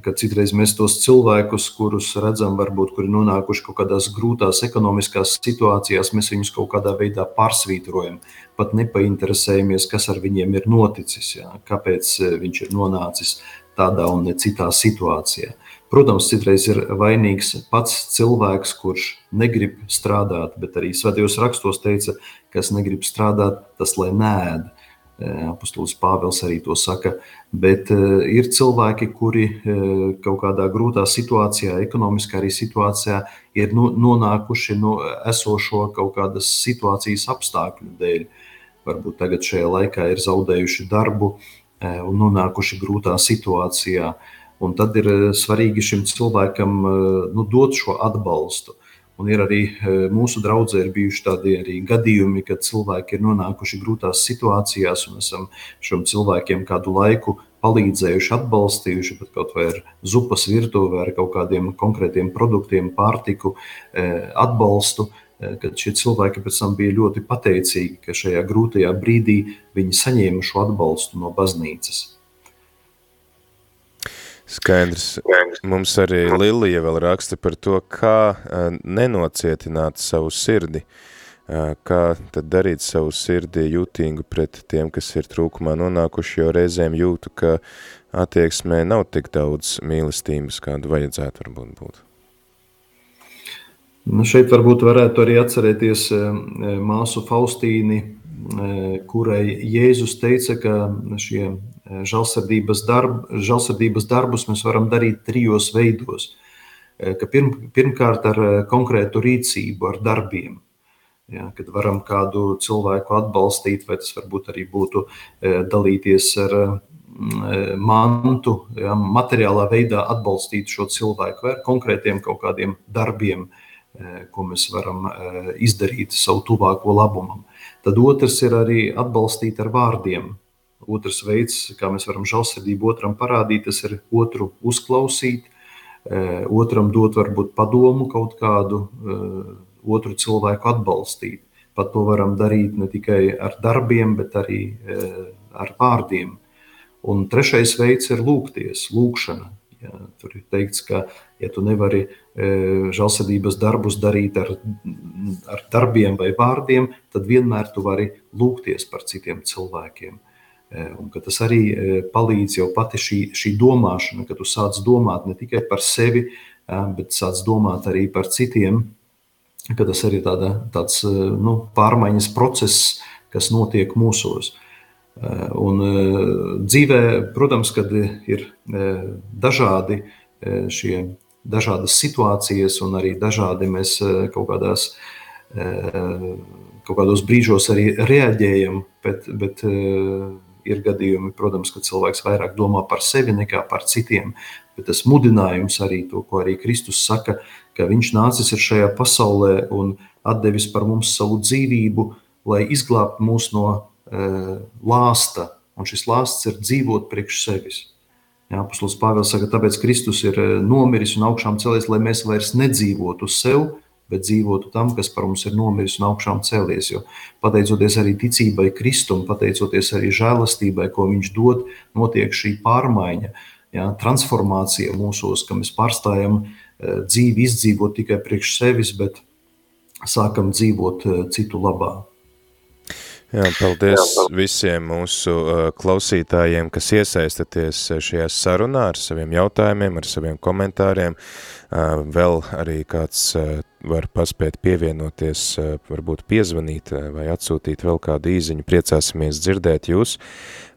ka citreiz mēs tos cilvēkus, kurus redzam, varbūt kuri nonākuši kaut kādās grūtās ekonomiskās situācijās, mēs viņus kaut kādā veidā pārsvītrojam, pat nepainteresējamies, kas ar viņiem ir noticis, jā, kāpēc e, viņš ir nonācis tādā un citā situācijā. Protams, citreiz ir vainīgs pats cilvēks, kurš negrib strādāt, bet arī svētajos rakstos teica, kas negrib strādāt, tas lai nēd. Apostolis Pāvils arī to saka, bet ir cilvēki, kuri kaut kādā grūtā situācijā, ekonomiskā arī situācijā, ir nonākuši no esošo kaut kādas situācijas apstākļu dēļ. Varbūt tagad šajā laikā ir zaudējuši darbu un nonākuši grūtā situācijā. Un tad ir svarīgi šim cilvēkam nu, dot šo atbalstu. Un ir arī e, mūsu draudzē ir bijuši tādi gadījumi, kad cilvēki ir nonākuši grūtās situācijās, un esam šiem cilvēkiem kādu laiku palīdzējuši, atbalstījuši, pat kaut vai ar zupas virtuvi, ar kaut kādiem konkrētiem produktiem, pārtiku, atbalstu. Kad šie cilvēki pēc tam bija ļoti pateicīgi, ka šajā grūtajā brīdī viņi saņēma šo atbalstu no baznīcas. Skaidrs. Mums arī Lilija vēl raksta par to, kā nenocietināt savu sirdi, kā tad darīt savu sirdi jutīgu pret tiem, kas ir trūkumā nonākuši, jo reizēm jūtu, ka attieksmē nav tik daudz mīlestības, kādu vajadzētu varbūt būt. Nu šeit varbūt varētu arī atcerēties māsu Faustīni, kurai Jēzus teica, ka šie žēlsirdības, darb, žēlsirdības darbus mēs varam darīt trijos veidos. Ka pirm, pirmkārt, ar konkrētu rīcību, ar darbiem. Ja, kad varam kādu cilvēku atbalstīt, vai tas varbūt arī būtu dalīties ar mantu, ja, materiālā veidā atbalstīt šo cilvēku, vai ar konkrētiem kaut kādiem darbiem, ko mēs varam izdarīt savu tuvāko labumam. Tad otrs ir arī atbalstīt ar vārdiem, Otrs veids, kā mēs varam žēlsirdību otram parādīt, tas ir otru uzklausīt, eh, otram dot varbūt padomu kaut kādu, eh, otru cilvēku atbalstīt. Pat to varam darīt ne tikai ar darbiem, bet arī eh, ar vārdiem. Un trešais veids ir lūgties, lūgšana. Ja, tur ir teikts, ka, ja tu nevari žēlsirdības darbus darīt ar, ar darbiem vai vārdiem, tad vienmēr tu vari lūgties par citiem cilvēkiem. Eh, un tas arī eh, palīdz jau pati šī, šī domāšana, ka tu sāc domāt ne tikai par sevi, eh, bet sāc domāt arī par citiem. Tas arī ir tāda, tāds nu, pārmaiņas process, kas notiek mūsos. Un dzīvē, protams, kad ir dažādi šie dažādas situācijas, un arī dažādi mēs kaut kādās kaut kādos brīžos arī reaģējam, bet, bet Ir gadījumi, protams, kad cilvēks vairāk domā par sevi nekā par citiem, bet tas mudinājums arī to, ko arī Kristus saka, ka viņš nācis šajā pasaulē un devis par mums savu dzīvību, lai izglābtu mūs no e, lāsta, un šis lāsts ir dzīvot priekš sevis. Jā, Apostols Pāvils saka, tāpēc Kristus ir e, nomiris un augšām cēlies, lai mēs vairs nedzīvotu sev, bet dzīvotu tam, kas par mums ir nomiris un augšām cēlies. Jo pateicoties arī ticībai Kristum, pateicoties arī žēlastībai, ko viņš dod, notiek šī pārmaiņa, ja, transformācija mūsos, ka mēs pārstājam eh, dzīvi izdzīvot tikai priekš sevis, bet sākam dzīvot eh, citu labā. Jā, paldies visiem mūsu uh, klausītājiem, kas iesaistaties šajā sarunā ar saviem jautājumiem, ar saviem komentāriem. Vēl arī kāds var paspēt pievienoties, uh, varbūt piezvanīt uh, vai atsūtīt vēl kādu īziņu. Priecāsimies dzirdēt jūs.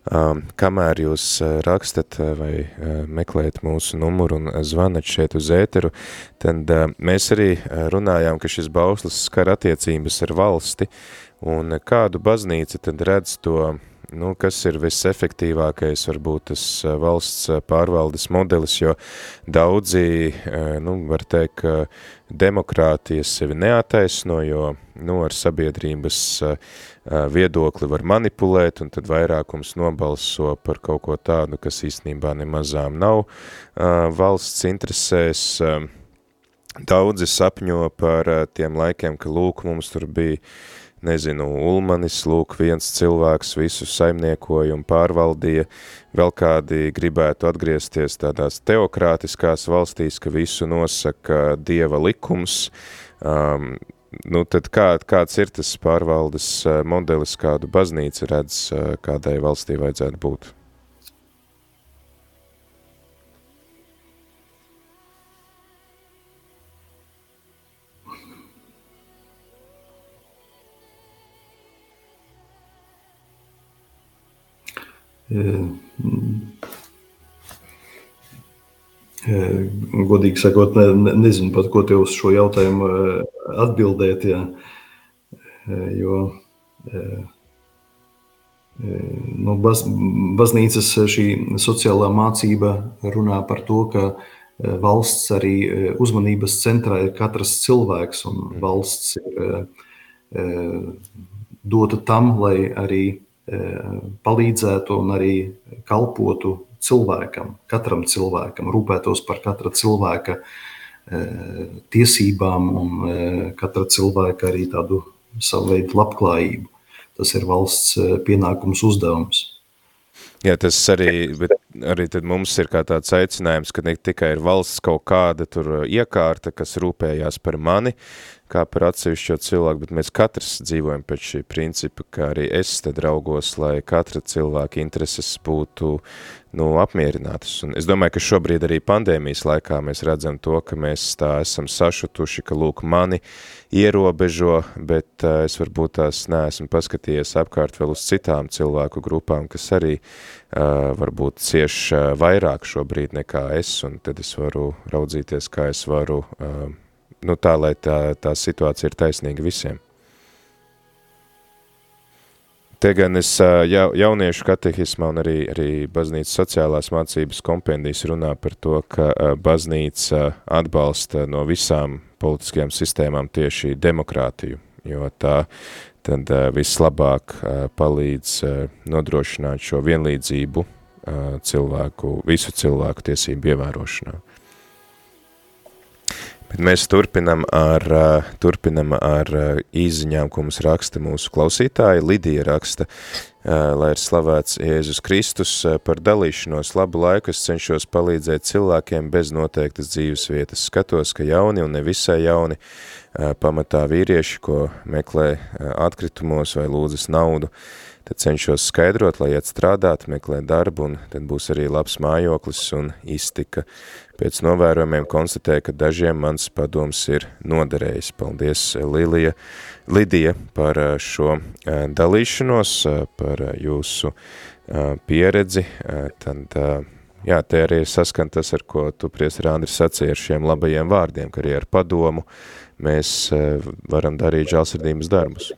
Kamēr jūs uh, rakstat vai meklējat mūsu numuru un zvanat šeit uz ēteru, tad mēs arī runājām, ka šis bauslis skar attiecības ar valsti, Un kādu baznīca tad redz to, nu, kas ir visefektīvākais, varbūt tas valsts pārvaldes modelis, jo daudzi, nu, var teikt, ka demokrātijas sevi neataisno, jo, nu, ar sabiedrības viedokli var manipulēt, un tad vairākums nobalso par kaut ko tādu, kas īstenībā nemazām nav valsts interesēs. Daudzi sapņo par tiem laikiem, ka lūk, mums tur bija nezinu, Ulmanis, lūk, viens cilvēks visu saimniekoja un pārvaldīja, vēl kādi gribētu atgriezties tādās teokrātiskās valstīs, ka visu nosaka dieva likums, um, nu tad kā, kāds ir tas pārvaldes uh, modelis, kādu baznīca redz, uh, kādai valstī vajadzētu būt? Godīgi sakot, ne, ne, nezinu pat, ko te uz šo jautājumu atbildēt. Jā. Jo nu, baz, baznīcas šī sociālā mācība runā par to, ka valsts arī uzmanības centrā ir katrs cilvēks, un mm. valsts ir dota tam, lai arī palīdzētu un arī kalpotu cilvēkam, katram cilvēkam, rūpētos par katra cilvēka tiesībām un katra cilvēka arī tādu savu veidu labklājību. Tas ir valsts pienākums uzdevums. Jā, tas arī, bet arī tad mums ir kā tāds aicinājums, ka ne tikai ir valsts kaut kāda tur iekārta, kas rūpējās par mani, kā par atsevišķo cilvēku, bet mēs katrs dzīvojam pēc šī principa, ka arī es tad raugos, lai katra cilvēka intereses būtu nu, apmierinātas. Un es domāju, ka šobrīd arī pandēmijas laikā mēs redzam to, ka mēs tā esam sašutuši, ka lūk mani ierobežo, bet uh, es varbūt tās neesmu paskatījies apkārt vēl uz citām cilvēku grupām, kas arī uh, varbūt cieš uh, vairāk šobrīd nekā es, un tad es varu raudzīties, kā es varu uh, nu, tā, lai tā, tā situācija ir taisnīga visiem. Te gan es ja, jauniešu katehismā un arī, arī baznīcas sociālās mācības kompendijas runā par to, ka baznīca atbalsta no visām politiskajām sistēmām tieši demokrātiju, jo tā tad vislabāk palīdz nodrošināt šo vienlīdzību cilvēku, visu cilvēku tiesību ievērošanā. Bet mēs turpinam ar, turpinam ar īziņām, ko mums raksta mūsu klausītāji. Lidija raksta, lai ir slavēts Jēzus Kristus par dalīšanos labu laiku, es cenšos palīdzēt cilvēkiem bez noteiktas dzīves vietas. Skatos, ka jauni un nevisai jauni pamatā vīrieši, ko meklē atkritumos vai lūdzas naudu, tad cenšos skaidrot, lai iet strādāt, meklē darbu, un tad būs arī labs mājoklis un iztika. Pēc novērojumiem konstatēja, ka dažiem mans padoms ir noderējis. Paldies, Lilija, Lidija, par eh, šo eh, dalīšanos, eh, par jūsu pieredzi. Tad, jā, te arī saskan tas, ar ko tu, priestri Andris, sacīja ar šiem labajiem vārdiem, ka arī ar padomu mēs varam darīt žālsirdības darbus.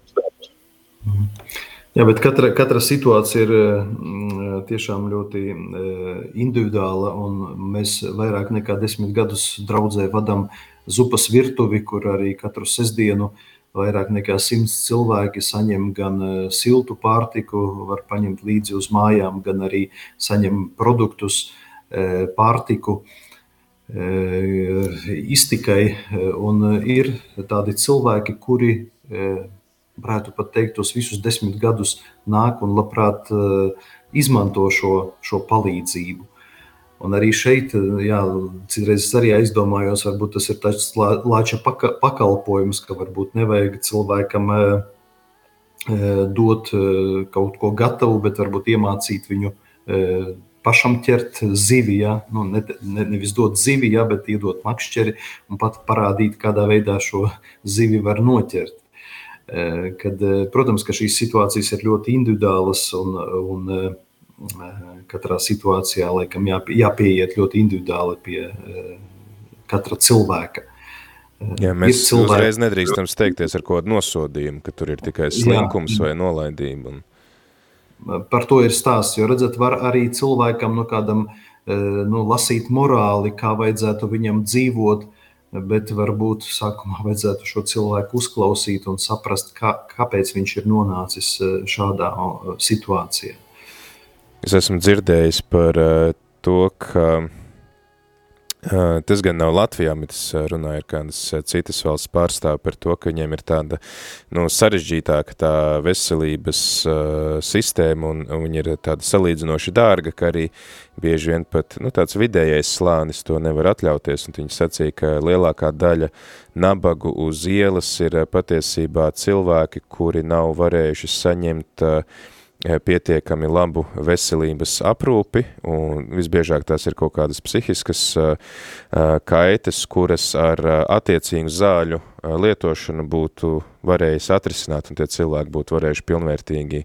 Mhm. Jā, bet katra, katra situācija ir mm, tiešām ļoti eh, individuāla. Mēs vairāk nekā desmit gadus draudzē vadām zupas virtuvi, kur arī katru sestdienu vairāk nekā simts cilvēki saņem gan eh, siltu pārtiku, var paņemt līdzi uz mājām, gan arī saņem produktus, eh, pārtiku iztikai. Un ir tādi cilvēki, kuri varētu pat teikt, tos visus desmit gadus nāk un labprāt eh, izmanto šo, šo palīdzību. Un arī šeit, eh, jā, citreiz es arī aizdomājos, varbūt tas ir tāds lāča paka, pakalpojums, ka varbūt nevajag cilvēkam eh, dot kaut ko gatavu, bet varbūt iemācīt viņu pašam ķert zivi, ja? nu, ne, ne, nevis dot zivi, ja, bet iedot makšķeri un pat parādīt, kādā veidā šo zivi var noķert. Kad, protams, ka šīs situācijas ir ļoti individuālas un, un katrā situācijā laikam jā, jāpieiet ļoti individuāli pie katra cilvēka. Jā, mēs cilvēki... uzreiz nedrīkstam steigties ar kādu nosodījumu, ka tur ir tikai slinkums jā. vai nolaidība. Un... Par to ir stāsts, jo redzat, var arī cilvēkam no kādam nu, lasīt morāli, kā vajadzētu viņam dzīvot, bet varbūt sākumā vajadzētu šo cilvēku uzklausīt un saprast, kā, kāpēc viņš ir nonācis eh, šādā situācijā. Es esmu dzirdējis par eh, to, ka Tas gan nav Latvijā, bet es runāju ar kādas citas valsts pārstāvi par to, ka viņiem ir tāda nu, sarežģītāka tā veselības uh, sistēma un, un viņi ir tāda salīdzinoši dārga, ka arī bieži vien pat nu, tāds vidējais slānis to nevar atļauties, un viņi sacīja, ka lielākā daļa nabagu uz ielas ir patiesībā cilvēki, kuri nav varējuši saņemt uh, pietiekami labu veselības aprūpi, un visbiežāk tās ir kaut kādas psihiskas kaites, kuras ar attiecīgu zāļu lietošanu būtu varējis atrisināt, un tie cilvēki būtu varējuši pilnvērtīgi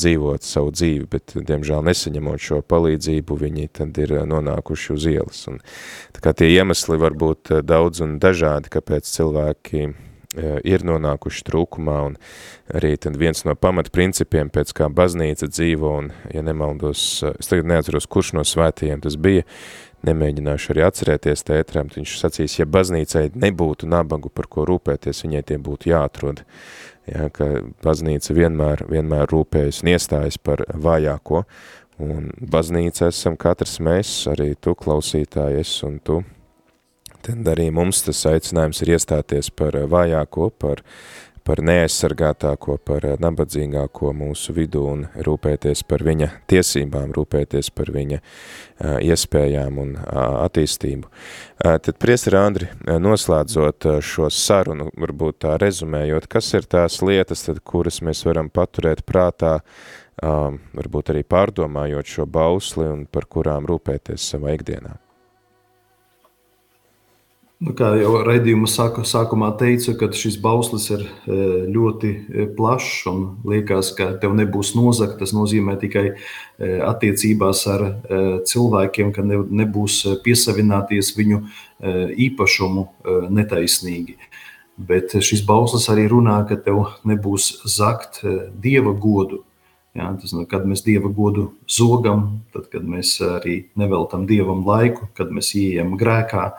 dzīvot savu dzīvi, bet, diemžēl, nesaņemot šo palīdzību, viņi tad ir nonākuši uz ielas. Un, tā kā tie iemesli var būt daudz un dažādi, kāpēc cilvēki Eh, ir nonākuši trūkumā, un arī tad viens no pamatprincipiem, pēc kā baznīca dzīvo, un, ja nemaldos, eh, es tagad neatceros, kurš no svētījiem tas bija, nemēģināšu arī atcerēties tētram, viņš sacīs, ja baznīcai nebūtu nabagu, par ko rūpēties, viņai tie būtu jāatrod. Ja, ka baznīca vienmēr, vienmēr rūpējas un iestājas par vājāko, un baznīca esam katrs mēs, arī tu klausītājies, un tu Tad arī mums tas aicinājums ir iestāties par eh, vājāko, par, par neaizsargātāko, par eh, nabadzīgāko mūsu vidu un rūpēties par viņa tiesībām, rūpēties par viņa uh, iespējām un attīstību. Tad, priestri Andri, noslēdzot šo sarunu, varbūt tā rezumējot, kas ir tās lietas, tad, kuras mēs varam paturēt prātā, varbūt arī pārdomājot šo bausli un par kurām rūpēties savā ikdienā? Nu, kā jau raidījuma sāku, sākumā teicu, ka šis bauslis ir e, ļoti e, plašs un liekas, ka tev nebūs nozagt. Tas nozīmē tikai e, attiecībās ar cilvēkiem, ka nebūs piesavināties viņu īpašumu netaisnīgi. Bet šis bauslis arī runā, ka tev nebūs zakt dieva godu. Ja, tas, nu, kad mēs dieva godu zogam, tad, kad mēs arī neveltam dievam laiku, kad mēs ieejam grēkā,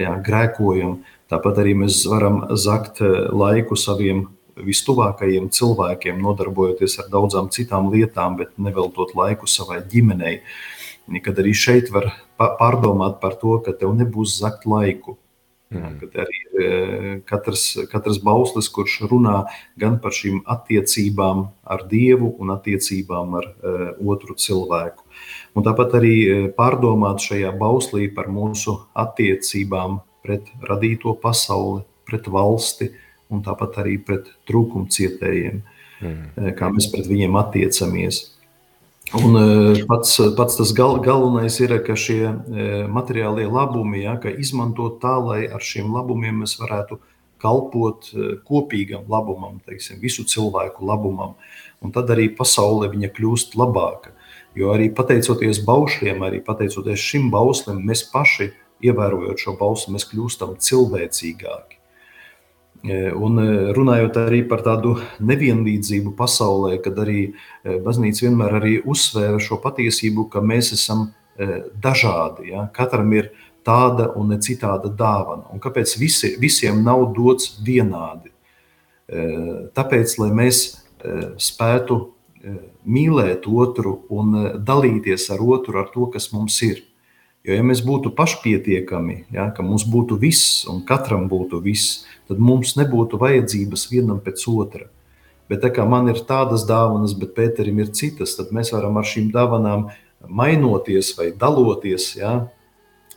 jā, grēkojam. Tāpat arī mēs varam zakt eh, laiku saviem vistuvākajiem cilvēkiem, nodarbojoties ar daudzām citām lietām, bet neveltot laiku savai ģimenei. Kad arī šeit var pārdomāt par to, ka tev nebūs zakt laiku. Mm. Kad arī eh, katrs, katrs bauslis, kurš runā gan par šīm attiecībām ar Dievu un attiecībām ar uh, otru cilvēku. Un tāpat arī e, pārdomāt šajā bauslī par mūsu attiecībām pret radīto pasauli, pret valsti un tāpat arī pret trūkumcietējiem, mm. E, kā mēs pret viņiem attiecamies. Un e, pats, pats tas gal, galvenais ir, ka šie materiālie labumi, ja, ka izmantot tā, lai ar šiem labumiem mēs varētu kalpot kopīgam labumam, teiksim, visu cilvēku labumam, un tad arī pasaule viņa kļūst labāka. Jo arī pateicoties baušļiem, arī pateicoties šim bauslim, mēs paši, ievērojot šo bausli, mēs kļūstam cilvēcīgāki. E, un e, runājot arī par tādu nevienlīdzību pasaulē, kad arī e, baznīca vienmēr arī uzsvēra šo patiesību, ka mēs esam dažādi. Ja? Katram ir tāda un ne citāda dāvana. Un kāpēc visi, visiem nav dots vienādi? Tāpēc, lai mēs spētu mīlēt otru un eh, dalīties ar otru ar to, kas mums ir. Jo, ja mēs būtu pašpietiekami, ja, ka mums būtu viss un katram būtu viss, tad mums nebūtu vajadzības vienam pēc otra. Bet tā kā man ir tādas dāvanas, bet Pēterim ir citas, tad mēs varam ar šīm dāvanām mainoties vai daloties, ja,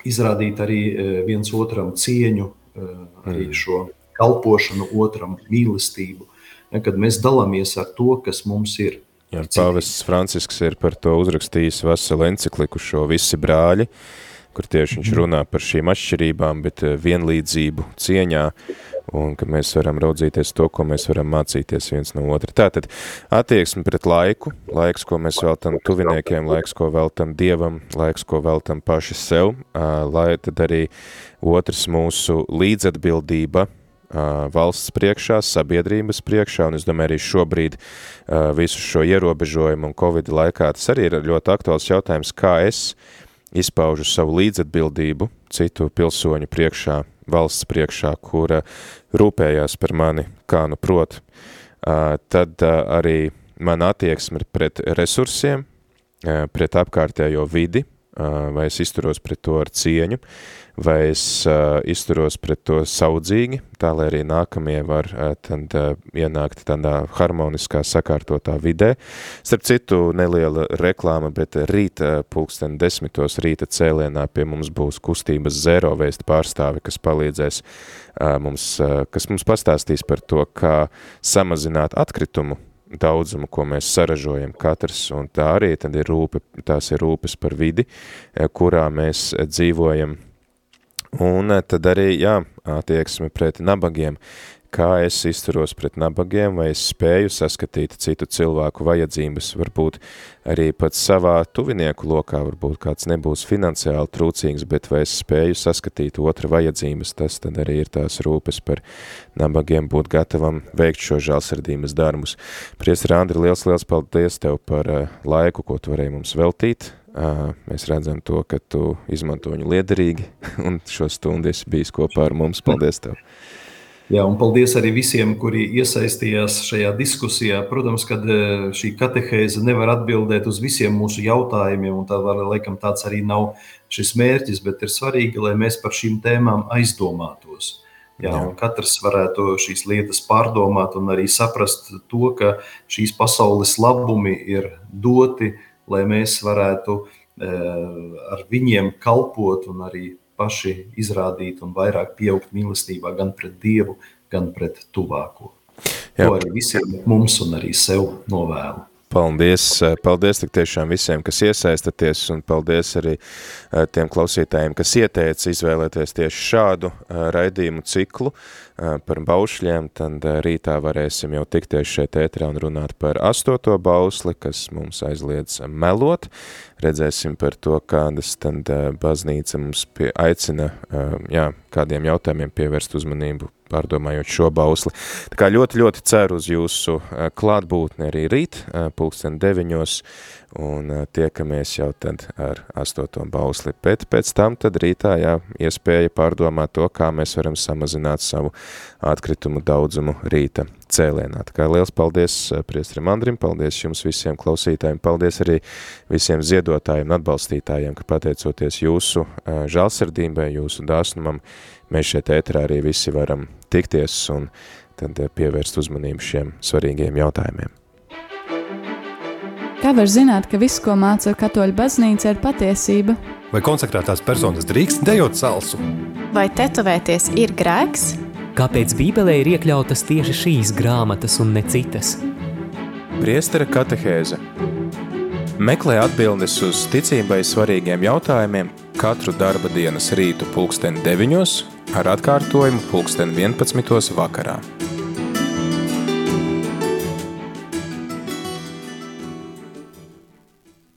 izrādīt arī eh, viens otram cieņu, eh, arī mm. šo kalpošanu otram, mīlestību, ja, kad mēs dalāmies ar to, kas mums ir. Jā, pāvests Francisks ir par to uzrakstījis veselu encikliku šo visi brāļi, kur tieši viņš mhm. runā par šīm atšķirībām, bet eh, vienlīdzību cieņā, un ka mēs varam raudzīties to, ko mēs varam mācīties viens no otra. Tātad attieksmi pret laiku, laiks, ko mēs veltam tuviniekiem, laiks, ko veltam Dievam, laiks, ko veltam paši sev, lai tad arī otrs mūsu līdzatbildība valsts priekšā, sabiedrības priekšā, un es domāju, arī šobrīd visu šo ierobežojumu un Covid laikā tas arī ir ļoti aktuāls jautājums, kā es izpaužu savu līdzatbildību citu pilsoņu priekšā, valsts priekšā, kura rūpējās par mani, kā nu prot, tad arī mana attieksme pret resursiem, pret apkārtējo vidi, vai es izturos pret to ar cieņu, vai es izturos pret to saudzīgi, tā lai arī nākamie var tad, ienākt tādā harmoniskā sakārtotā vidē. Starp citu, neliela reklāma, bet rīt uh, pulksten desmitos rīta cēlienā pie mums būs kustības zero vēst pārstāvi, kas palīdzēs mums, kas mums pastāstīs par to, kā samazināt atkritumu daudzumu, ko mēs saražojam katrs, un tā arī tad ir rūpe, tās ir rūpes par vidi, kurā mēs dzīvojam, un tad arī, jā, attieksme pret nabagiem, kā es izturos pret nabagiem, vai es spēju saskatīt citu cilvēku vajadzības, varbūt arī pat savā tuvinieku lokā, varbūt kāds nebūs finansiāli trūcīgs, bet vai es spēju saskatīt otra vajadzības, tas tad arī ir tās rūpes par nabagiem būt gatavam veikt šo žālsardības darbus. Priestri Andri, liels, liels paldies tev par uh, laiku, ko tu varēji mums veltīt. Mēs redzam to, ka tu izmanto viņu liederīgi un šo stundu esi bijis kopā ar mums. Paldies tev! Jā, un paldies arī visiem, kuri iesaistījās šajā diskusijā. Protams, ka e, šī katehēze nevar atbildēt uz visiem mūsu jautājumiem, un tā var, laikam, tāds arī nav šis mērķis, bet ir svarīgi, lai mēs par šīm tēmām aizdomātos. Jā, Jā. Katrs varētu šīs lietas pārdomāt un arī saprast to, ka šīs pasaules labumi ir doti, lai mēs varētu e, ar viņiem kalpot un arī paši izrādīt un vairāk pieaugt mīlestībā gan pret Dievu, gan pret tuvāko. Jā. To arī visiem mums un arī sev novēlu. Paldies, paldies tik tiešām visiem, kas iesaistaties, un paldies arī eh, tiem klausītājiem, kas ieteica izvēlēties tieši šādu eh, raidījumu ciklu eh, par baušļiem, tad rītā varēsim jau tikties šeit ētrā un runāt par astoto bausli, kas mums aizliedz melot, redzēsim par to, kādas tad baznīca mums pie, aicina, jā, kādiem jautājumiem pievērst uzmanību pārdomājot šo bausli. Tā kā ļoti, ļoti ceru uz jūsu klātbūtni arī rīt, pulksten deviņos, un tiekamies jau tad ar astoto bausli. Bet pēc tam tad rītā, jā, iespēja pārdomāt to, kā mēs varam samazināt savu atkritumu daudzumu rīta cēlienā. Tā kā liels paldies priestrim Andrim, paldies jums visiem klausītājiem, paldies arī visiem ziedotājiem un atbalstītājiem, ka pateicoties jūsu žālsardībai, jūsu dāsnumam, mēs šeit ētrā arī visi varam tikties un tad eh, pievērst uzmanību šiem svarīgiem jautājumiem. Kā var zināt, ka viss, ko māca katoļu baznīca, ir patiesība? Vai konsekrētās personas drīkst dejot salsu? Vai tetovēties ir grēks? Kāpēc Bībelē ir iekļautas tieši šīs grāmatas un ne citas? Priestera katehēze Meklē atbildes uz ticībai svarīgiem jautājumiem katru darba dienas rītu pulksteni deviņos ar atkārtojumu pulksten 11. vakarā.